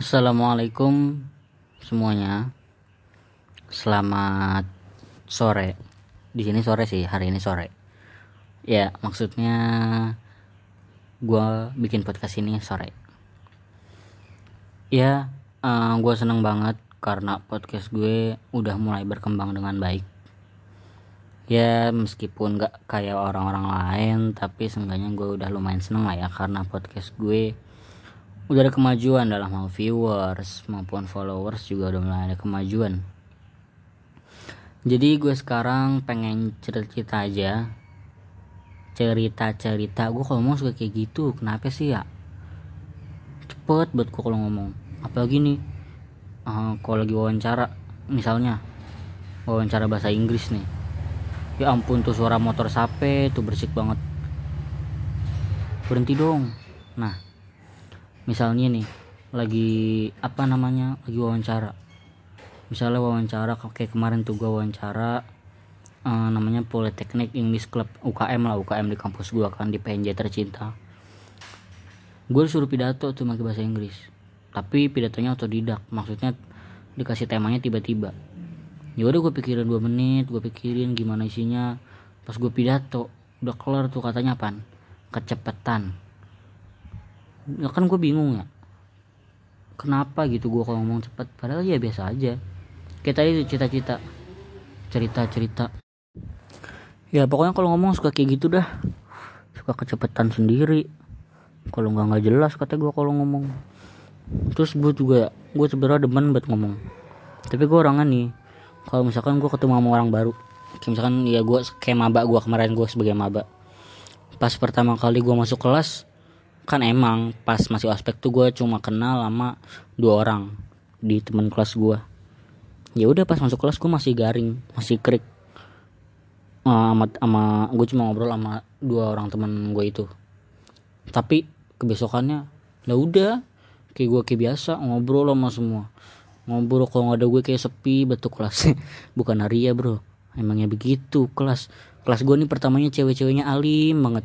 Assalamualaikum semuanya. Selamat sore. Di sini sore sih, hari ini sore. Ya, maksudnya gua bikin podcast ini sore. Ya, uh, gue seneng banget karena podcast gue udah mulai berkembang dengan baik ya meskipun gak kayak orang-orang lain tapi seenggaknya gue udah lumayan seneng lah ya karena podcast gue udah ada kemajuan dalam hal viewers maupun followers juga udah mulai ada kemajuan. Jadi gue sekarang pengen cerita-cerita aja. Cerita-cerita gue kalau ngomong suka kayak gitu kenapa sih ya? Cepet buat gue kalau ngomong. Apalagi nih uh, kalau lagi wawancara misalnya wawancara bahasa Inggris nih ya ampun tuh suara motor sape tuh bersih banget. Berhenti dong. Nah misalnya nih lagi apa namanya lagi wawancara. Misalnya wawancara kayak kemarin tuh gua wawancara uh, namanya Politeknik English Club UKM lah UKM di kampus gua kan di PNJ tercinta. Gue suruh pidato tuh pakai bahasa Inggris. Tapi pidatonya otodidak maksudnya dikasih temanya tiba-tiba ya udah gue pikirin dua menit gue pikirin gimana isinya. Pas gue pidato udah kelar tuh katanya pan kecepetan. Ya kan gue bingung ya. Kenapa gitu gue kalau ngomong cepet? Padahal ya biasa aja. Kayak tadi tuh cita-cita. Cerita-cerita. Ya pokoknya kalau ngomong suka kayak gitu dah. Suka kecepetan sendiri. Kalau nggak nggak jelas kata gue kalau ngomong. Terus gue juga gue sebenarnya demen buat ngomong. Tapi gue orangnya nih kalau misalkan gue ketemu sama orang baru kayak misalkan ya gue kayak maba gue kemarin gue sebagai maba. Pas pertama kali gue masuk kelas kan emang pas masih aspek tuh gue cuma kenal sama dua orang di teman kelas gue ya udah pas masuk kelas gue masih garing masih krik. Uh, sama, sama gue cuma ngobrol sama dua orang teman gue itu. Tapi kebesokannya lah udah kayak gue kayak biasa ngobrol sama semua ngobrol kalau nggak ada gue kayak sepi betul kelas. Bukan hari ya bro. Emangnya begitu kelas. Kelas gue nih pertamanya cewek-ceweknya alim banget.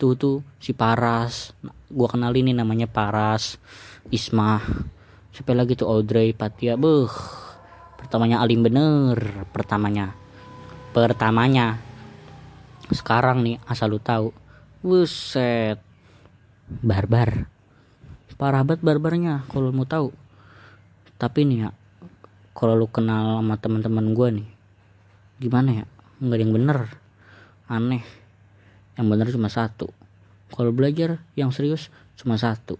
Tuh tuh si Paras. Gue kenalin nih namanya Paras Isma siapa lagi tuh? Audrey Patia beh pertamanya alim bener pertamanya. Pertamanya. Sekarang nih asal lu tahu. Buset. Barbar. Parah banget barbarnya kalau mau tahu tapi nih ya kalau lu kenal sama teman-teman gue nih gimana ya? Nggak ada yang bener. Aneh. Yang bener cuma satu. Kalau belajar yang serius cuma satu.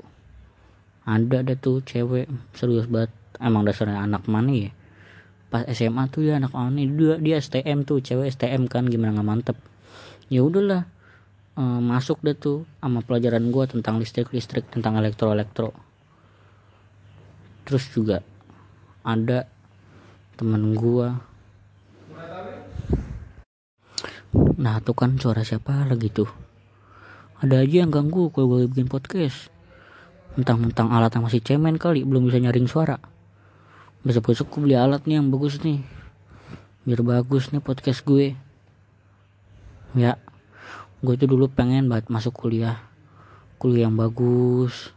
Ada ada tuh cewek serius banget. Emang dasarnya anak mana ya? Pas SMA tuh ya anak aneh. Dia dia STM tuh cewek STM kan gimana nggak mantep. Ya udahlah e, masuk deh tuh sama pelajaran gue tentang listrik listrik tentang elektro elektro terus juga ada temen gua. Nah tuh kan suara siapa lagi tuh? Ada aja yang ganggu kalau gue bikin podcast. Mentang-mentang alat yang masih cemen kali belum bisa nyaring suara. Besok-besok gue beli alat nih yang bagus nih. Biar bagus nih podcast gue. Ya gue tuh dulu pengen banget masuk kuliah. Kuliah yang bagus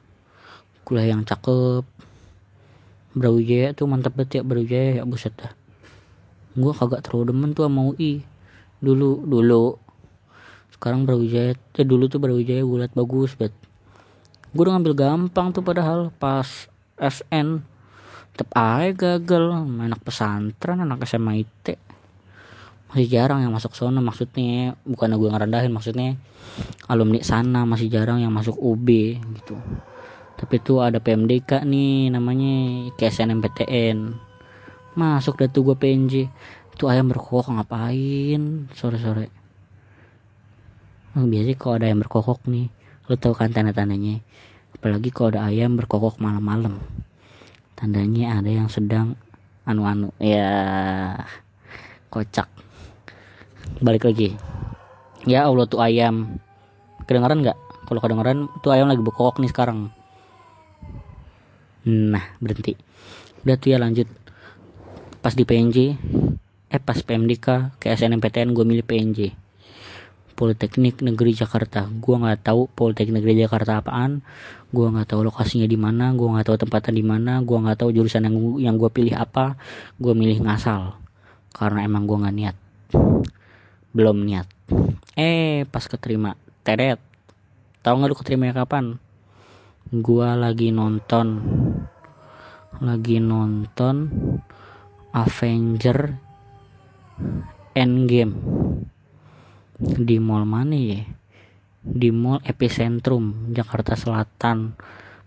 kuliah yang cakep Brawijaya tuh mantap banget ya Brawijaya ya buset dah. Gue kagak terlalu demen tuh sama UI dulu dulu. Sekarang Brawijaya eh dulu tuh Brawijaya gue liat bagus banget. Gue udah ngambil gampang tuh padahal pas SN tetep aja gagal. Anak pesantren anak SMA IT masih jarang yang masuk sana maksudnya. Bukan gue ngerendahin maksudnya. Alumni sana masih jarang yang masuk UB gitu tapi tuh ada PMDK nih namanya KSNMPTN masuk dah tuh PNJ tuh ayam berkokok ngapain? Sore-sore. Oh, biasanya kalau ada ayam berkokok nih lo tau kan tanda-tandanya? Apalagi kalau ada ayam berkokok malam-malam. Tandanya ada yang sedang anu-anu ya kocak. Balik lagi. Ya Allah tuh ayam. Kedengeran nggak? Kalau kedengeran tuh ayam lagi berkokok nih sekarang nah berhenti. Udah tuh ya lanjut. Pas di PNJ eh pas PMDK ke SNMPTN gue milih PNJ Politeknik Negeri Jakarta. Gua nggak tahu Politeknik Negeri Jakarta apaan. Gua nggak tahu lokasinya di mana. Gua nggak tahu tempatnya di mana. Gua nggak tahu jurusan yang yang gua pilih apa. Gua milih ngasal. Karena emang gua nggak niat. Belum niat. Eh pas keterima. Teret. Tahu nggak lu keterimanya kapan? Gua lagi nonton lagi nonton Avenger Endgame. Di mall mana ya? Di mall epicentrum Jakarta Selatan.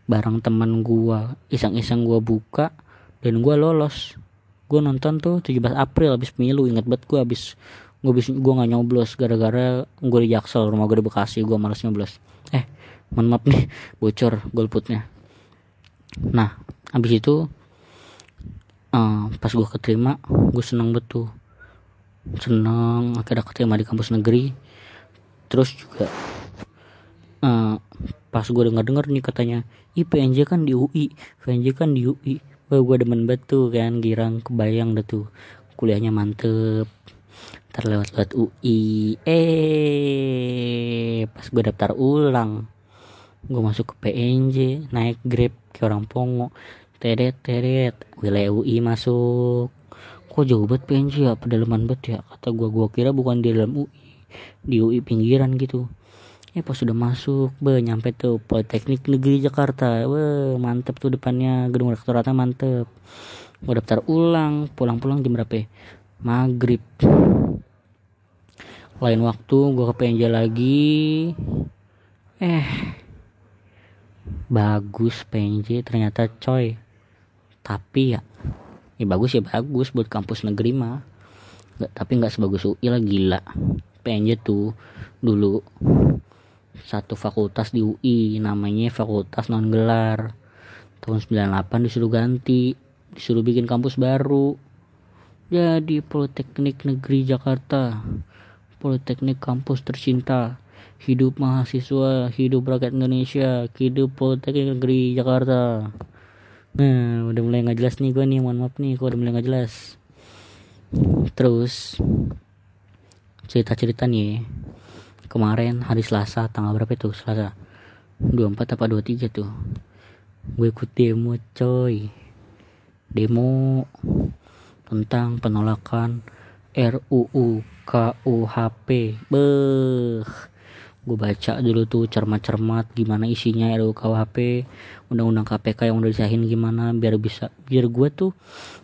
Bareng temen gua iseng-iseng gua buka dan gua lolos. Gua nonton tuh 17 April habis pemilu. Inget banget gua habis gua habis gua nggak nyoblos gara-gara gua di Jaksel rumah gua di Bekasi gua males nyoblos. Eh mohon maaf nih bocor golputnya. Nah habis itu uh, pas gua keterima gua seneng betul. Seneng akhirnya keterima di kampus negeri. Terus juga uh, pas gue denger denger nih katanya ih PNJ kan di UI PNJ kan di UI Wah gue demen betul kan girang kebayang dah tuh. Kuliahnya mantep terlewat lewat UI eh pas gue daftar ulang gue masuk ke PNJ naik grab ke orang pongo teret teret. Wilayah UI masuk. Kok jauh banget PNJ ya? Pedalaman banget ya? Kata gua gua kira bukan di dalam UI di UI pinggiran gitu. Eh pas sudah masuk be nyampe tuh Politeknik Negeri Jakarta. Be mantep tuh depannya. Gedung rektoratnya mantep. Gua daftar ulang. Pulang-pulang jam berapa ya? maghrib. Lain waktu gua ke PNJ lagi. Eh. Bagus PNJ ternyata coy tapi ya ya bagus ya bagus buat kampus negeri mah. Nggak tapi nggak sebagus UI lah gila. PNJ tuh dulu satu fakultas di UI namanya fakultas non gelar tahun 98 disuruh ganti disuruh bikin kampus baru. Jadi Politeknik Negeri Jakarta Politeknik kampus tercinta hidup mahasiswa hidup rakyat Indonesia hidup Politeknik Negeri Jakarta Nah, udah mulai nggak jelas nih gue nih, mohon maaf nih, gue udah mulai nggak jelas. Terus cerita-cerita nih, kemarin hari Selasa tanggal berapa itu Selasa? 24 apa 23 tuh? Gue ikut demo coy, demo tentang penolakan RUU KUHP. Beh, gue baca dulu tuh cermat-cermat gimana isinya RUU KUHP undang-undang KPK yang udah disahin gimana biar bisa biar gue tuh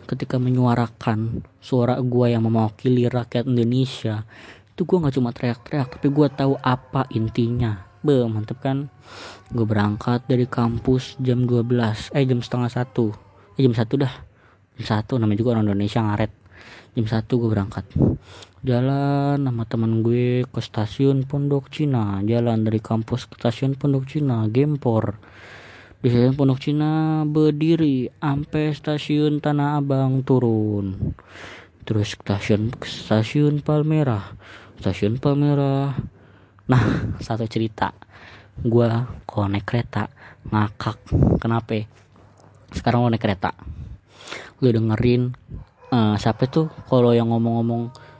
ketika menyuarakan suara gue yang mewakili rakyat Indonesia itu gue nggak cuma teriak-teriak tapi gue tahu apa intinya. Be mantep kan? Gue berangkat dari kampus jam 12 eh jam setengah satu. Eh jam satu dah. Jam satu namanya juga orang Indonesia ngaret. Jam satu gue berangkat jalan sama teman gue ke stasiun Pondok Cina. Jalan dari kampus ke stasiun Pondok Cina Gempor. Di stasiun Pondok Cina berdiri sampai stasiun Tanah Abang turun. Terus stasiun stasiun Palmerah. Stasiun Palmerah. Nah satu cerita. Gue naik kereta ngakak. Kenapa? Sekarang naik kereta. Gue dengerin uh, siapa tuh? Kalau yang ngomong-ngomong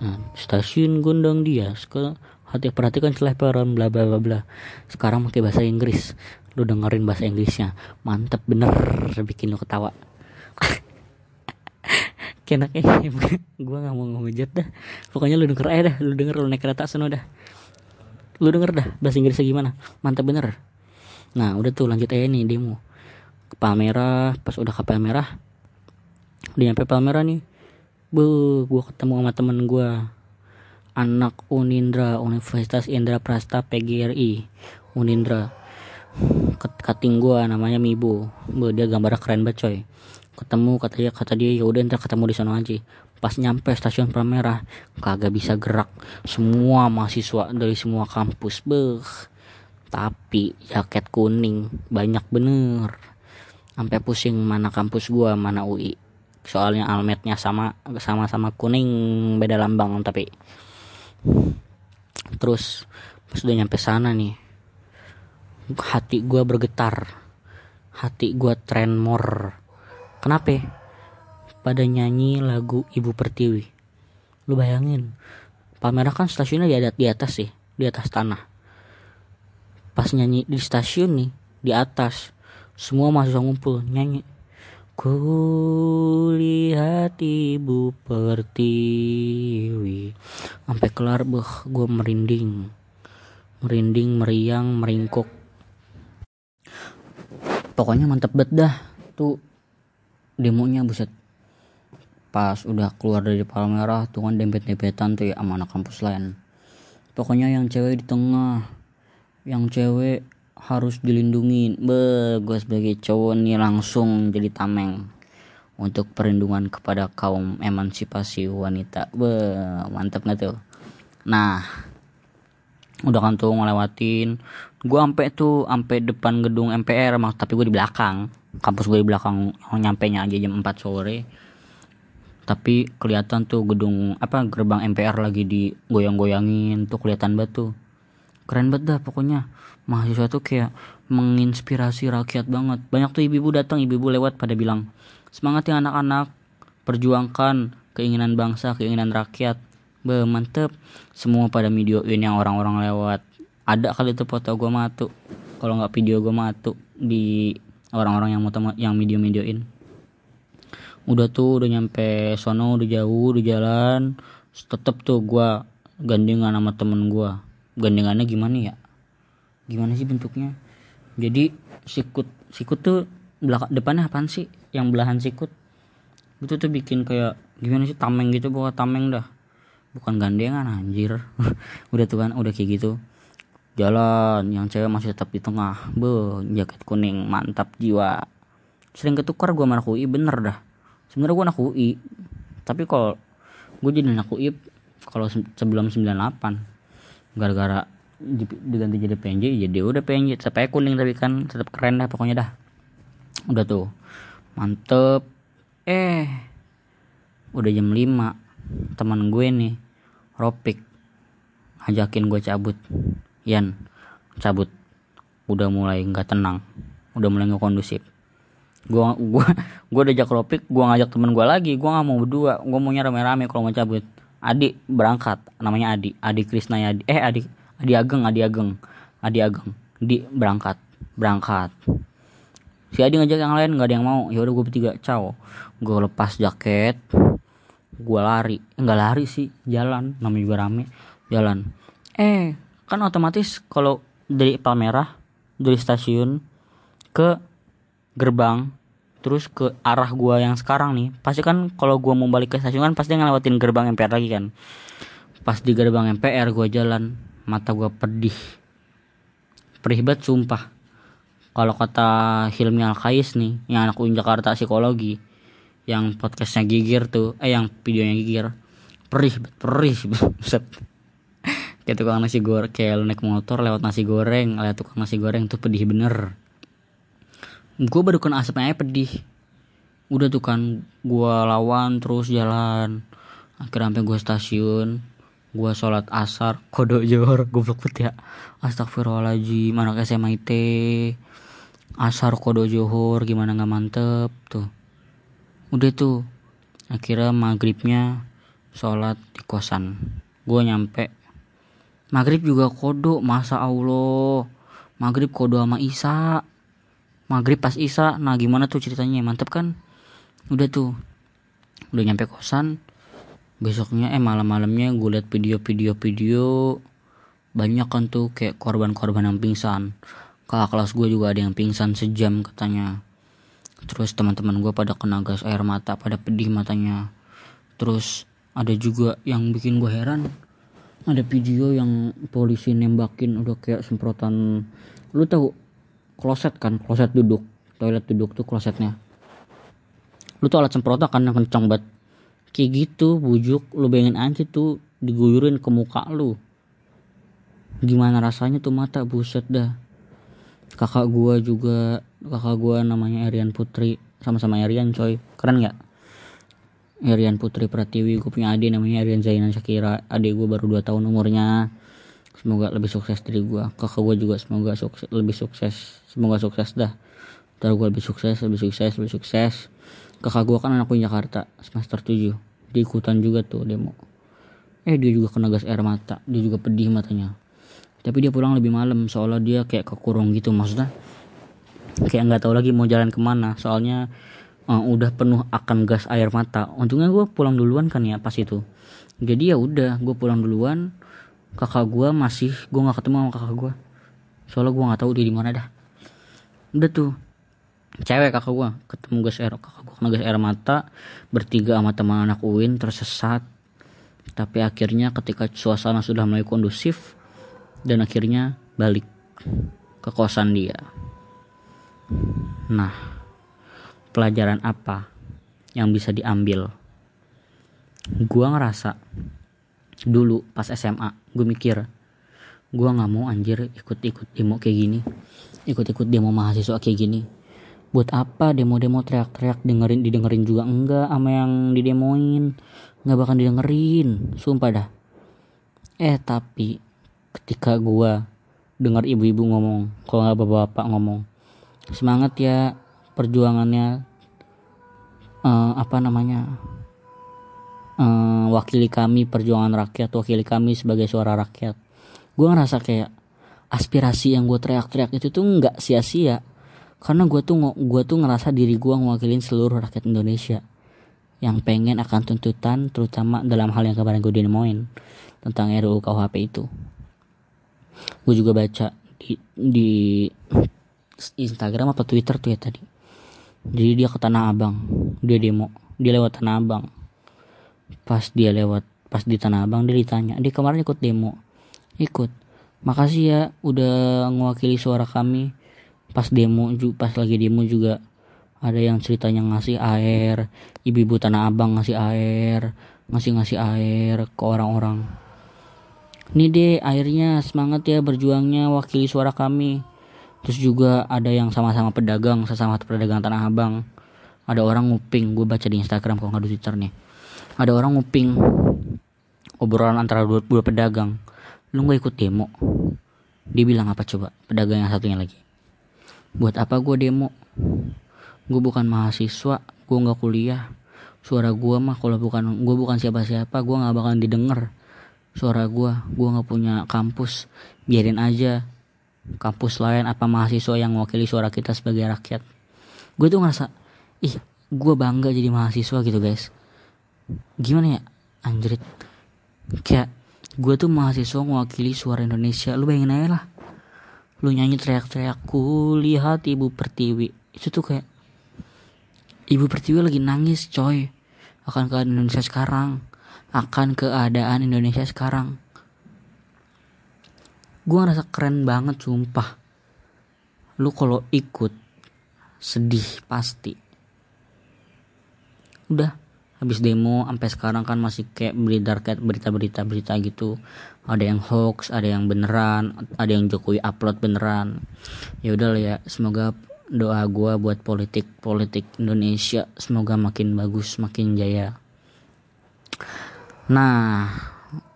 Nah, stasiun Gondang dia ke hati perhatikan selebaran bla bla bla bla. Sekarang pakai bahasa Inggris. Lu dengerin bahasa Inggrisnya. Mantep bener bikin lu ketawa. Kenak eh gue gak mau ngehujat dah. Pokoknya lu denger aja dah, lu denger lu naik kereta sana dah. Lu denger dah bahasa Inggrisnya gimana? Mantep bener. Nah, udah tuh lanjut aja nih demo. Ke Palmerah, pas udah ke Palmerah. Udah nyampe Palmerah nih Bu, gue ketemu sama temen gue anak Unindra Universitas Indra Prasta PGRI Unindra. Kating gue namanya Mibo Bu, dia gambarnya keren banget coy. Ketemu kata dia kata dia ya udah ntar ketemu di sana aja. Pas nyampe stasiun Palmerah kagak bisa gerak. Semua mahasiswa dari semua kampus beh. Tapi jaket kuning banyak bener. Sampai pusing mana kampus gua mana UI soalnya almetnya sama sama sama kuning beda lambang tapi terus pas udah nyampe sana nih hati gue bergetar. Hati gue tremor. Kenapa? Pada nyanyi lagu Ibu Pertiwi. Lu bayangin Palmerah kan stasiunnya di di atas sih di atas tanah. Pas nyanyi di stasiun nih di atas semua mahasiswa ngumpul nyanyi Kulihat ibu pertiwi. Sampai kelar beh gue merinding. Merinding, meriang, meringkuk. Pokoknya mantep banget dah Tuh. Demonya buset. Pas udah keluar dari Palmerah tuh kan dempet-dempetan tuh ya sama anak kampus lain. Pokoknya yang cewek di tengah Yang cewek harus dilindungi. Be gue sebagai cowok nih langsung jadi tameng untuk perlindungan kepada kaum emansipasi wanita. Be mantep nggak tuh? Nah udah kan tuh ngelewatin. Gue ampe tuh ampe depan gedung MPR mak tapi gue di belakang. Kampus gue di belakang nyampe nya aja jam 4 sore. Tapi kelihatan tuh gedung apa gerbang MPR lagi digoyang-goyangin. Tuh kelihatan batu keren banget dah pokoknya mahasiswa tuh kayak menginspirasi rakyat banget. Banyak tuh ibu-ibu datang ibu-ibu lewat pada bilang semangat ya anak-anak perjuangkan keinginan bangsa keinginan rakyat. Be mantep. Semua pada videoin yang orang-orang lewat. Ada kali tuh foto gue matu. Kalau nggak video gue matu di orang-orang yang mau yang video videoin udah tuh udah nyampe sono udah jauh udah jalan. Tetep tuh gue gandengan sama temen gue gandengannya gimana ya gimana sih bentuknya? Jadi sikut. Sikut tuh belakang depannya apaan sih? Yang belahan sikut. Itu tuh bikin kayak gimana sih tameng gitu bawa tameng dah. Bukan gandengan anjir. Udah tuh kan udah kayak gitu. Jalan yang cewek masih tetap di tengah. Be jaket kuning mantap jiwa. Sering ketukar gue anak UI bener dah. Sebenarnya gue anak UI tapi kalau gue jadi anak UI kalau sebelum 98 gara-gara diganti jadi jadi ya udah PNJ sampai kuning tapi kan tetap keren dah pokoknya dah. Udah tuh. Mantep. Eh udah jam 5 teman gue nih Ropik ngajakin gue cabut. Yan cabut. Udah mulai nggak tenang. Udah mulai nggak kondusif. Gua gua gua udah ajak Ropik gua ngajak temen gue lagi. Gua nggak mau berdua. Gua maunya rame-rame kalau mau cabut. Adik berangkat. Namanya Adi. Adi Krisna Adi eh Adi Adi Ageng Adi Ageng Adi Ageng di berangkat berangkat. Si Adi ngajak yang lain nggak ada yang mau. Ya udah gue bertiga caw gue lepas jaket gue lari. Eh, nggak lari sih jalan. Namanya juga rame jalan. Eh. Kan otomatis kalau dari Palmerah dari stasiun ke gerbang terus ke arah gua yang sekarang nih pasti kan kalau gua mau balik ke stasiun kan pasti ngelewatin gerbang MPR lagi kan. Pas di gerbang MPR gua jalan mata gua pedih. Perih banget sumpah. Kalau kata Hilmi Alkais nih yang anak UIN Jakarta psikologi yang podcastnya gigir tuh eh yang videonya gigir perih perih set kayak tukang nasi goreng kayak naik motor lewat nasi goreng lewat tukang nasi goreng tuh pedih bener. Gue baru kena asapnya pedih. Udah tuh kan gue lawan terus jalan. Akhirnya sampai gue stasiun gue sholat asar. Kodok johor goblok banget ya. Astagfirullahaladzim anak SMA IT asar kodok johor gimana nggak mantep? Tuh. Udah tuh. Akhirnya maghribnya sholat di kosan. Gue nyampe. Maghrib juga kodok masa Allah. Maghrib kodok sama Isa. Maghrib pas Isa. Nah gimana tuh ceritanya? Mantep kan? Udah tuh. Udah nyampe kosan besoknya eh malam-malamnya gue liat video-video video banyak kan tuh kayak korban-korban yang pingsan. Kakak kelas gue juga ada yang pingsan sejam katanya. Terus teman-teman gue pada kena gas air mata pada pedih matanya. Terus ada juga yang bikin gue heran ada video yang polisi nembakin udah kayak semprotan. Lu tahu kloset kan? Kloset duduk toilet duduk tuh klosetnya. Lu tuh alat semprotan kan yang kencang banget kayak gitu bujuk lu bayangin aja tuh diguyurin ke muka lu. Gimana rasanya tuh mata buset dah. Kakak gua juga kakak gua namanya Arian Putri sama-sama Arian coy. Keren nggak? Arian Putri Pratiwi gue punya adik namanya Arian Zainan Shakira. Adik gue baru 2 tahun umurnya. Semoga lebih sukses dari gue kakak gue juga semoga sukses lebih sukses. Semoga sukses dah. Ntar gue lebih sukses lebih sukses lebih sukses kakak gue kan anak Jakarta semester 7 dia ikutan juga tuh demo. Eh dia juga kena gas air mata. Dia juga pedih matanya. Tapi dia pulang lebih malam soalnya dia kayak kekurung gitu maksudnya. Kayak nggak tahu lagi mau jalan ke mana. Soalnya uh, udah penuh akan gas air mata. Untungnya gue pulang duluan kan ya pas itu. Jadi ya udah gue pulang duluan. Kakak gue masih gue nggak ketemu sama kakak gue soalnya gue nggak tahu dia di mana dah. Udah tuh cewek kakak gue ketemu gas air kakak gue kena gas air mata bertiga sama teman anak UIN tersesat. Tapi akhirnya ketika suasana sudah mulai kondusif dan akhirnya balik ke kosan dia. Nah pelajaran apa yang bisa diambil? Gua ngerasa dulu pas SMA gue mikir gua nggak mau anjir ikut-ikut demo kayak gini ikut-ikut demo mahasiswa kayak gini buat apa demo-demo teriak-teriak dengerin didengerin juga enggak sama yang didemoin. Nggak bakal didengerin sumpah dah. Eh tapi ketika gua dengar ibu-ibu ngomong kalau nggak bapak-bapak ngomong semangat ya perjuangannya uh, apa namanya uh, wakili kami perjuangan rakyat wakili kami sebagai suara rakyat. Gue ngerasa kayak aspirasi yang gue teriak-teriak itu tuh nggak sia-sia karena gue tuh gue tuh ngerasa diri gue ngewakilin seluruh rakyat Indonesia yang pengen akan tuntutan terutama dalam hal yang kemarin gue demoin tentang RUU KUHP itu. Gue juga baca di, di Instagram apa Twitter tuh ya tadi. Jadi dia ke Tanah Abang dia demo dia lewat Tanah Abang. Pas dia lewat pas di Tanah Abang dia ditanya dia kemarin ikut demo? Ikut. Makasih ya udah mewakili suara kami pas demo pas lagi demo juga ada yang ceritanya ngasih air ibu-ibu tanah abang ngasih air ngasih ngasih air ke orang-orang. Ini deh airnya semangat ya berjuangnya wakili suara kami. Terus juga ada yang sama-sama pedagang sesama pedagang tanah abang. Ada orang nguping gue baca di instagram kalau nggak di twitter nih. Ada orang nguping obrolan antara dua, dua pedagang. Lu gak ikut demo? Dia bilang apa coba? Pedagang yang satunya lagi buat apa gue demo? Gue bukan mahasiswa gue nggak kuliah. Suara gue mah kalau bukan gue bukan siapa-siapa gue nggak bakal didengar. Suara gue gue nggak punya kampus. Biarin aja kampus lain apa mahasiswa yang mewakili suara kita sebagai rakyat. Gue tuh ngerasa ih gue bangga jadi mahasiswa gitu guys. Gimana ya? Anjrit. Kayak gue tuh mahasiswa mewakili suara Indonesia. Lu bayangin aja lah lu nyanyi teriak-teriak ku lihat ibu pertiwi. Itu tuh kayak ibu pertiwi lagi nangis coy. Akan keadaan Indonesia sekarang. Akan keadaan Indonesia sekarang. Gue ngerasa keren banget sumpah. Lu kalau ikut sedih pasti. Udah habis demo sampai sekarang kan masih kayak beredar kayak berita-berita berita gitu. Ada yang hoax ada yang beneran ada yang Jokowi upload beneran. Ya udah ya semoga doa gue buat politik politik Indonesia semoga makin bagus makin jaya. Nah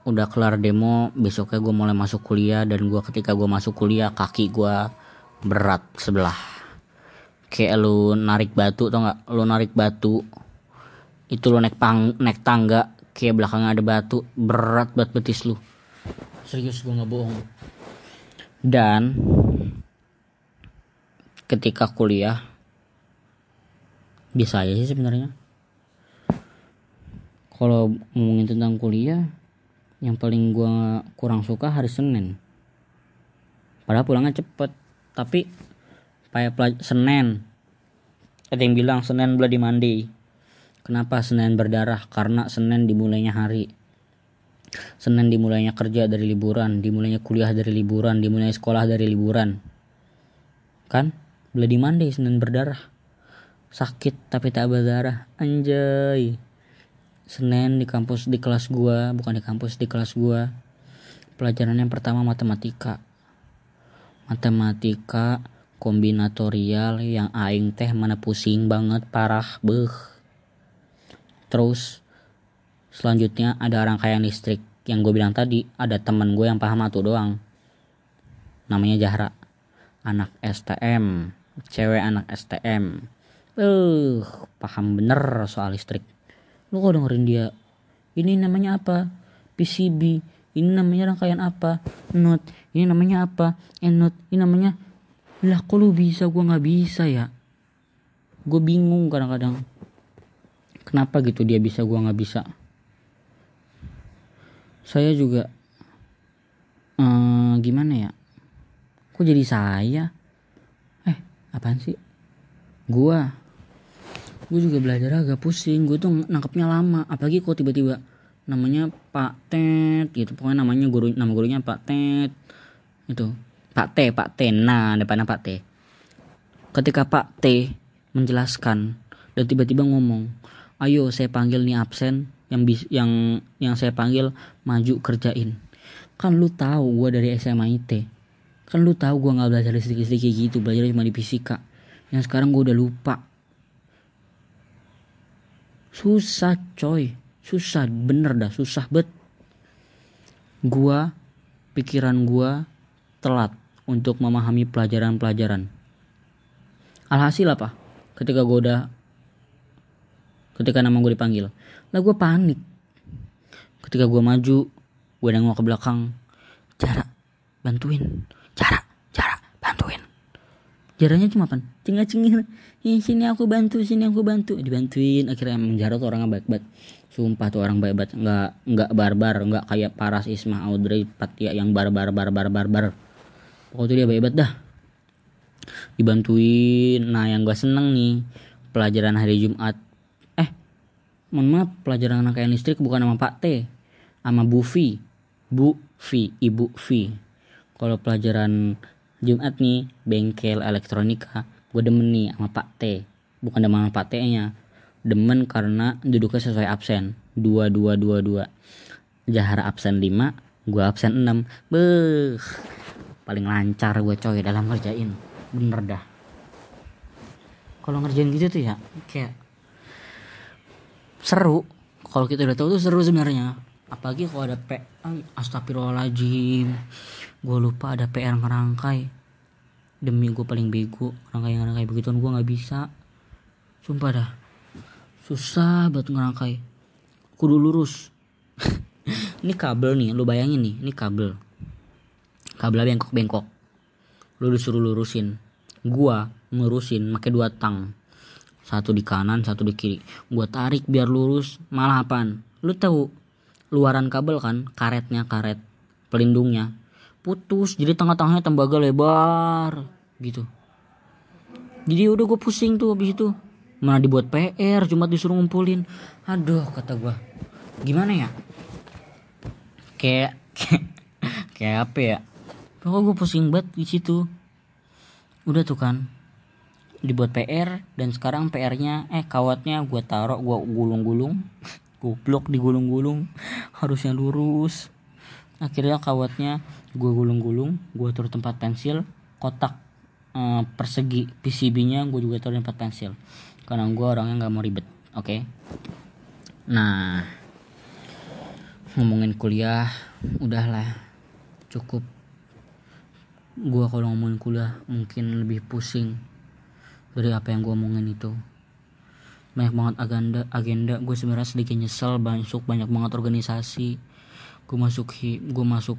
udah kelar demo besoknya gue mulai masuk kuliah dan gue ketika gue masuk kuliah kaki gue berat sebelah. Kayak lu narik batu tau nggak? Lu narik batu itu lo naik pang naik tangga kayak belakangnya ada batu berat banget betis lu. Serius gue nggak bohong. Dan ketika kuliah biasa aja sih sebenarnya. Kalau ngomongin tentang kuliah yang paling gue kurang suka hari Senin. Padahal pulangnya cepet tapi kayak Senin. Ada yang bilang Senin Bloody Monday Kenapa Senin berdarah? Karena Senin dimulainya hari. Senin dimulainya kerja dari liburan, dimulainya kuliah dari liburan, dimulainya sekolah dari liburan. Kan? Bloody Monday Senin berdarah. Sakit tapi tak berdarah. Anjay. Senin di kampus di kelas gua, bukan di kampus di kelas gua. Pelajaran yang pertama matematika. Matematika kombinatorial yang aing teh mana pusing banget parah beh terus selanjutnya ada rangkaian listrik. Yang gue bilang tadi ada temen gue yang paham tuh doang. Namanya Jahra anak STM cewek anak STM uh, paham bener soal listrik. Lu kok dengerin dia? Ini namanya apa? PCB ini namanya rangkaian apa? Not. Ini namanya apa? And not ini namanya lah kok lu bisa? Gue nggak bisa ya. Gue bingung kadang-kadang kenapa gitu dia bisa gue nggak bisa? Saya juga eh, gimana ya? Kok jadi saya? Eh apaan sih? Gua gue juga belajar agak pusing. Gue tuh nangkepnya lama. Apalagi kok tiba-tiba namanya Pak Tet gitu. Pokoknya namanya guru nama gurunya Pak Tet itu Pak T Pak T. Nah depannya Pak T. Ketika Pak T menjelaskan dan tiba-tiba ngomong ayo saya panggil nih absen yang bis yang yang saya panggil maju kerjain. Kan lu tahu gue dari SMA IT kan lu tahu gue nggak belajar sedikit-sedikit gitu belajar cuma di fisika. Yang sekarang gue udah lupa. Susah coy. Susah bener dah susah bet. Gua pikiran gua telat untuk memahami pelajaran-pelajaran. Alhasil apa? Ketika gua udah ketika nama gue dipanggil. Lah gue panik. Ketika gue maju gue nengok ke belakang. Cara bantuin. Cara cara bantuin. Jaranya cuma apa? Cengah cengir sini aku bantu sini aku bantu. Dibantuin. Akhirnya emang Jarot orangnya baik banget sumpah tuh orang baik banget nggak nggak barbar nggak kayak Paras Isma Audrey Patia yang barbar barbar barbar. Pokoknya dia baik banget dah. Dibantuin. Nah yang gue seneng nih pelajaran hari Jumat mohon maaf pelajaran rangkaian listrik bukan nama Pak T sama Bu V. Bu V Ibu V. Kalau pelajaran Jumat nih bengkel elektronika gue demen nih sama Pak T. Bukan demen sama Pak T nya demen karena duduknya sesuai absen. Dua dua dua dua. Jahara absen 5 gue absen 6 beh paling lancar gue coy dalam ngerjain. Bener dah. Kalau ngerjain gitu tuh ya kayak seru. Kalau kita udah tahu tuh seru sebenarnya. Apalagi kalau ada P astagfirullahaladzim. Gue lupa ada PR ngerangkai. Demi gue paling bego rangkai ngerangkai begituan gue nggak bisa. Sumpah dah. Susah banget ngerangkai. Kudu lurus. Ini kabel nih lu bayangin nih ini kabel. Kabelnya bengkok bengkok lu disuruh lurusin. Gua ngurusin pakai dua tang satu di kanan satu di kiri. Gua tarik biar lurus. Malah apaan? Lu tahu luaran kabel kan karetnya karet pelindungnya. Putus jadi tengah-tengahnya tembaga lebar gitu. Jadi udah gue pusing tuh habis itu. Mana dibuat PR cuma disuruh ngumpulin. Aduh kata gua. Gimana ya? Kayak kayak, kayak apa ya? Pokoknya gue pusing banget di situ. Udah tuh kan dibuat PR dan sekarang PR-nya eh kawatnya gue taruh gue gulung-gulung. Goblok digulung-gulung. Harusnya lurus. Akhirnya kawatnya gue gulung-gulung gue taruh tempat pensil kotak eh, persegi PCB-nya gue juga taruh tempat pensil. Karena gue orangnya nggak mau ribet oke? Nah ngomongin kuliah udahlah. Cukup. Gue kalau ngomongin kuliah mungkin lebih pusing dari apa yang gue omongin itu. Banyak banget agenda agenda. Gue sebenarnya sedikit nyesel banyak banyak banget organisasi. Gue masuk gue masuk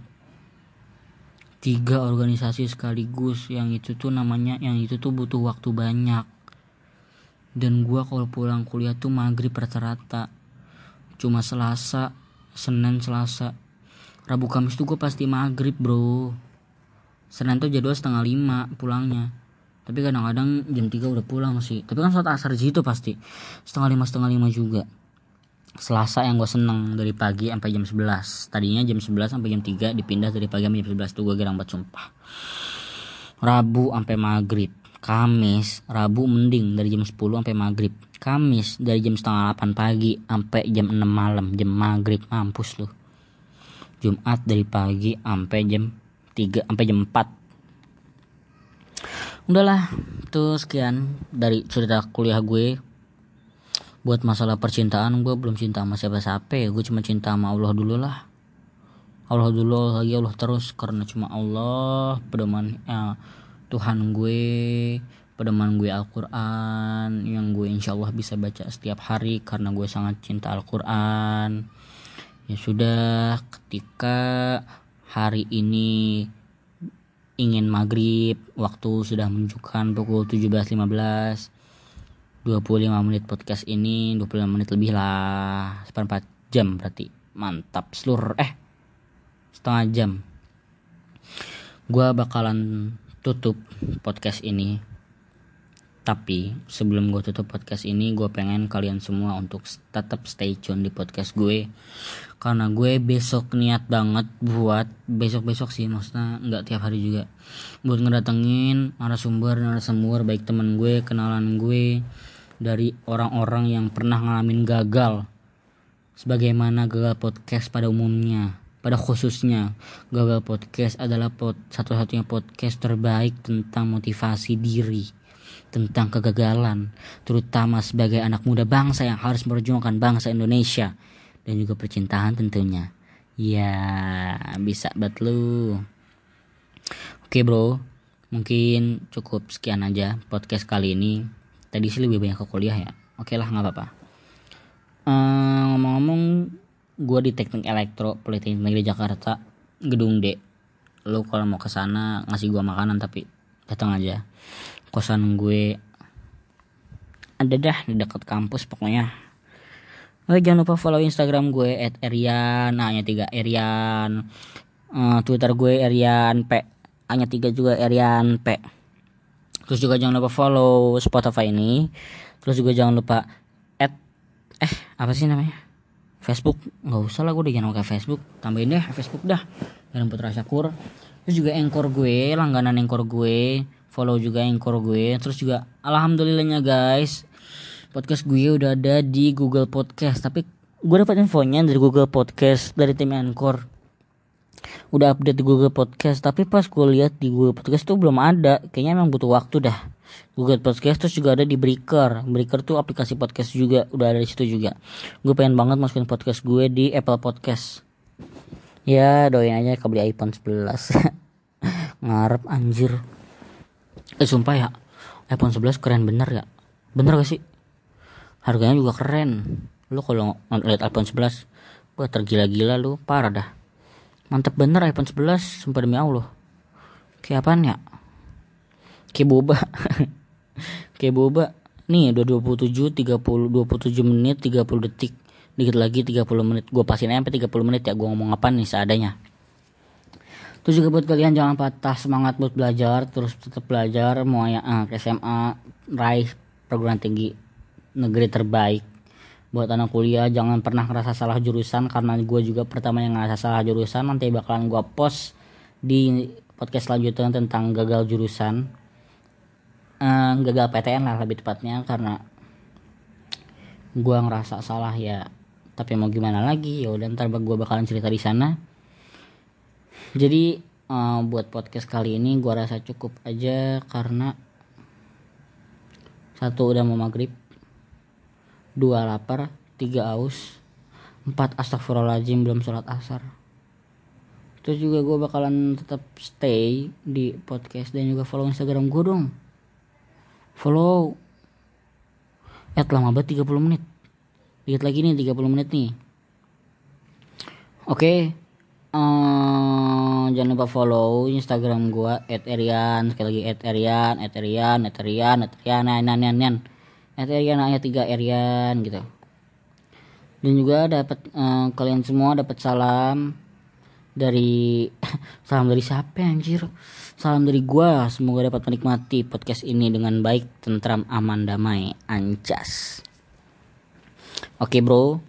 tiga organisasi sekaligus. Yang itu tuh namanya yang itu tuh butuh waktu banyak. Dan gue kalau pulang kuliah tuh maghrib rata-rata. Cuma selasa senin selasa. Rabu kamis tuh gue pasti maghrib bro. Senin tuh jadwal setengah lima pulangnya tapi kadang-kadang jam 3 udah pulang sih. Tapi kan saat asar gitu pasti. Setengah lima setengah lima juga. Selasa yang gue seneng dari pagi sampai jam 11 tadinya jam 11 sampai jam 3 dipindah dari pagi sampai jam 11 tuh gue gerang banget sumpah. Rabu sampai maghrib. Kamis Rabu mending dari jam 10 sampai maghrib. Kamis dari jam setengah 8 pagi sampai jam 6 malam. Jam maghrib mampus lu. Jumat dari pagi sampai jam 3 sampai jam 4 udahlah. Tuh sekian dari cerita kuliah gue. Buat masalah percintaan gue belum cinta sama siapa-siapa ya. Gue cuma cinta sama Allah dulu lah. Allah dulu lagi Allah terus karena cuma Allah pedoman ya, Tuhan gue pedoman gue Al-Quran yang gue insya Allah bisa baca setiap hari karena gue sangat cinta Al-Quran. Ya sudah ketika hari ini ingin maghrib waktu sudah menunjukkan pukul 17.15 25 menit podcast ini 25 menit lebih lah. Seperempat jam berarti. Mantap seluruh eh setengah jam. Gua bakalan tutup podcast ini tapi sebelum gue tutup podcast ini gue pengen kalian semua untuk tetap stay tune di podcast gue. Karena gue besok niat banget buat besok besok sih maksudnya nggak tiap hari juga buat ngedatengin narasumber narasumber baik temen gue kenalan gue dari orang-orang yang pernah ngalamin gagal sebagaimana gagal podcast pada umumnya pada khususnya gagal podcast adalah pod, satu-satunya podcast terbaik tentang motivasi diri tentang kegagalan, terutama sebagai anak muda bangsa yang harus memperjuangkan bangsa Indonesia dan juga percintaan tentunya. Ya, bisa banget lu. Oke bro, mungkin cukup sekian aja podcast kali ini. Tadi sih lebih banyak ke kuliah ya. Oke lah, nggak apa-apa. Uh, ngomong-ngomong, gue di Teknik Elektro Politeknik Negeri Jakarta, Gedung D. Lu kalau mau ke sana ngasih gue makanan tapi datang aja kosan gue. Ada dah di dekat kampus pokoknya. Oh jangan lupa follow instagram gue at erian hanya tiga erian. Uh, twitter gue erian p. Hanya tiga juga erian p. Terus juga jangan lupa follow spotify ini. Terus juga jangan lupa at eh apa sih namanya? Facebook. Nggak usah lah gue udah jangan pakai Facebook. Tambahin deh Facebook dah dalam Putra Syakur terus juga engkor gue langganan engkor gue follow juga Anchor gue. Terus juga alhamdulillahnya guys podcast gue udah ada di Google Podcast. Tapi gue dapat infonya dari Google Podcast dari tim Anchor. Udah update di Google Podcast. Tapi pas gue lihat di Google Podcast tuh belum ada. Kayaknya emang butuh waktu dah. Google Podcast terus juga ada di Breaker. Breaker tuh aplikasi podcast juga. Udah ada di situ juga. Gue pengen banget masukin podcast gue di Apple Podcast. Ya doain aja kebeli iPhone 11 ngarep anjir eh sumpah ya. iPhone 11 keren bener ya? Bener gak sih? Harganya juga keren. Lu kalau lihat iPhone 11 wah tergila-gila lu. Parah dah. Mantep bener iPhone 11 sumpah demi Allah. Kayak apaan ya? Kayak boba. Kayak boba. Nih udah 27 30 27 menit 30 detik. Dikit lagi 30 menit. Gue pasin sampai 30 menit ya gue ngomong apa nih seadanya Terus juga buat kalian jangan patah semangat buat belajar, terus tetap belajar mau ya uh, ke SMA, raih perguruan tinggi negeri terbaik. Buat anak kuliah jangan pernah ngerasa salah jurusan karena gue juga pertama yang ngerasa salah jurusan nanti bakalan gue post di podcast selanjutnya tentang gagal jurusan. Uh, gagal PTN lah lebih tepatnya karena gue ngerasa salah ya tapi mau gimana lagi ya udah ntar gue bakalan cerita di sana jadi uh, buat podcast kali ini gua rasa cukup aja karena satu udah mau maghrib. Dua lapar. Tiga aus empat astagfirullahaladzim belum sholat asar. Terus juga gue bakalan tetap stay di podcast dan juga follow instagram gue dong. Follow. At lama banget 30 menit. Lihat lagi nih 30 menit nih. Oke. okay uh, jangan lupa follow Instagram gua @erian sekali lagi @erian @erian @erian @erian nan nan nan @erian hanya tiga Erian gitu. Dan juga dapat uh, kalian semua dapat salam dari salam dari siapa anjir? Salam dari gua. Semoga dapat menikmati podcast ini dengan baik tentram aman damai ancas oke bro.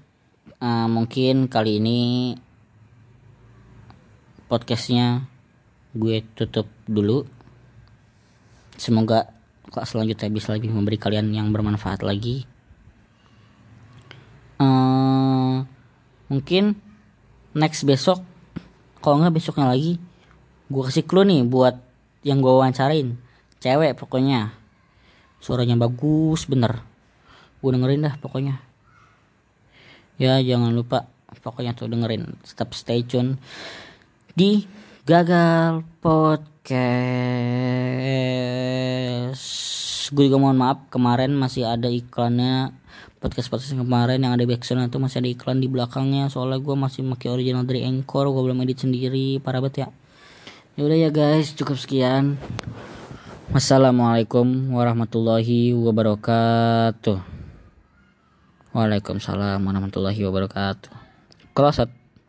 Uh, mungkin kali ini podcastnya gue tutup dulu. Semoga kok selanjutnya bisa lebih memberi kalian yang bermanfaat lagi. Uh, mungkin next besok kalau nggak besoknya lagi gue kasih clue nih buat yang gue wawancarain. Cewek pokoknya. Suaranya bagus bener. Gue dengerin dah pokoknya. Ya jangan lupa pokoknya tuh dengerin. Tetap stay tune di Gagal Podcast. gue juga mohon maaf kemarin masih ada iklannya. Podcast podcast kemarin yang ada backsound itu masih ada iklan di belakangnya. Soalnya gue masih pakai original dari Anchor gue belum edit sendiri. Parah banget ya. Yaudah ya guys. Cukup sekian. Wassalamualaikum warahmatullahi wabarakatuh. Waalaikumsalam warahmatullahi wabarakatuh. Closet.